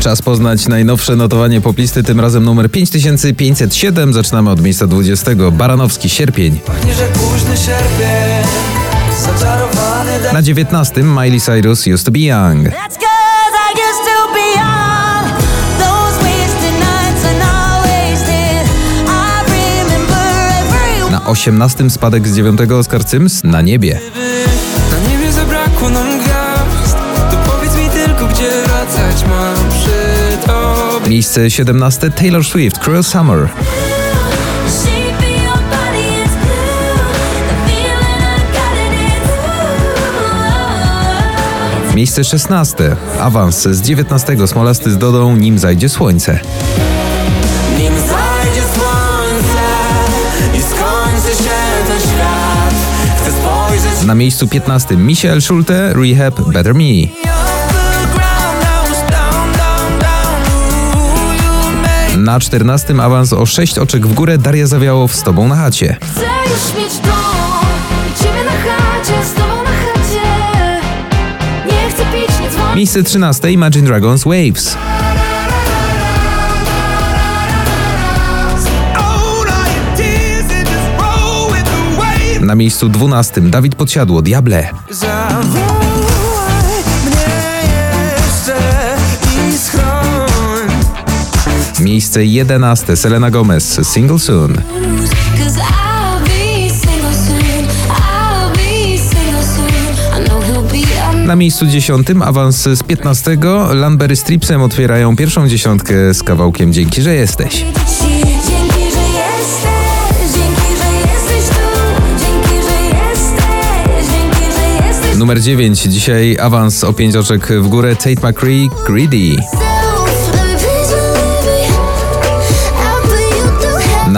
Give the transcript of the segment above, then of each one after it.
Czas poznać najnowsze notowanie poplisty, tym razem numer 5507. Zaczynamy od miejsca 20. Baranowski, sierpień. Na 19. Miley Cyrus, Used to be Young. Na 18. spadek z 9. Oscar Sims, Na niebie. Na niebie zabrakło nam Miejsce 17. Taylor Swift, Cruel Summer. Miejsce 16. Awans z 19. Smolasty z Dodą, Nim zajdzie słońce. Nim zajdzie słońce I skończy się ten świat Chcę spojrzeć Na miejscu 15. Michael Schulte, Rehab, Better Me. Na 14. awans o 6 oczek w górę Daria Zawiało z Tobą na chacie. Chcę już mieć dom i ciebie na chacie, z tobą na chacie. Nie chcę pić, nie dzwonić. Miejsce 13. Imagine Dragons Waves. Na miejscu 12. Dawid Podsiadło, Diable. Miejsce 11. Selena Gomez, Single Soon. Na miejscu 10. awans z 15. Lanbery Stripsem otwierają pierwszą dziesiątkę z kawałkiem Dzięki, że jesteś. Numer 9. Dzisiaj awans o 5 oczek w górę Tate McCree, Greedy.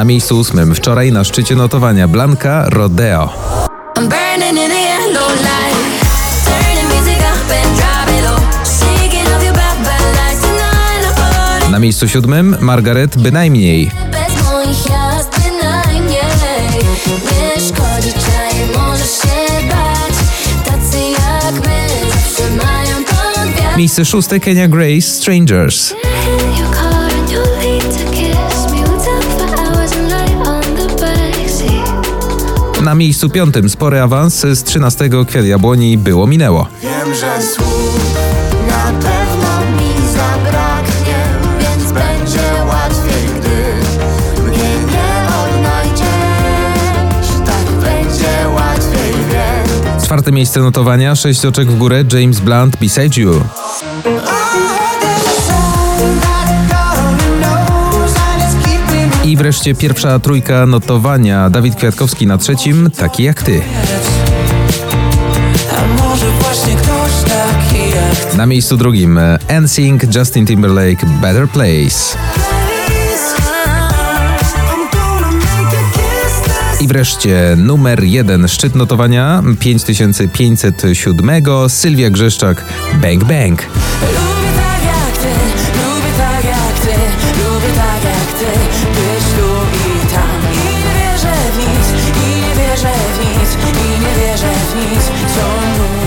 Na miejscu 8. Wczoraj na szczycie notowania Blanka Rodeo. I'm burning in the yellow light. Turning music up and miejscu 5. Spory awans z 13. Kwiat Jabłoni Było Minęło. Wiem, że słów Na pewno mi zabraknie, więc będzie łatwiej, gdy mnie nie odnajdziesz. Tak będzie łatwiej, więc Czwarte miejsce notowania, 6 oczek w górę James Blunt, Beside You. I wreszcie pierwsza trójka notowania. Dawid Kwiatkowski na trzecim, taki jak ty. Na miejscu drugim NSYNC, Justin Timberlake, Better Place. I wreszcie numer jeden, szczyt notowania 5507, Sylwia Grzeszczak, Bang Bang. Nie wierzę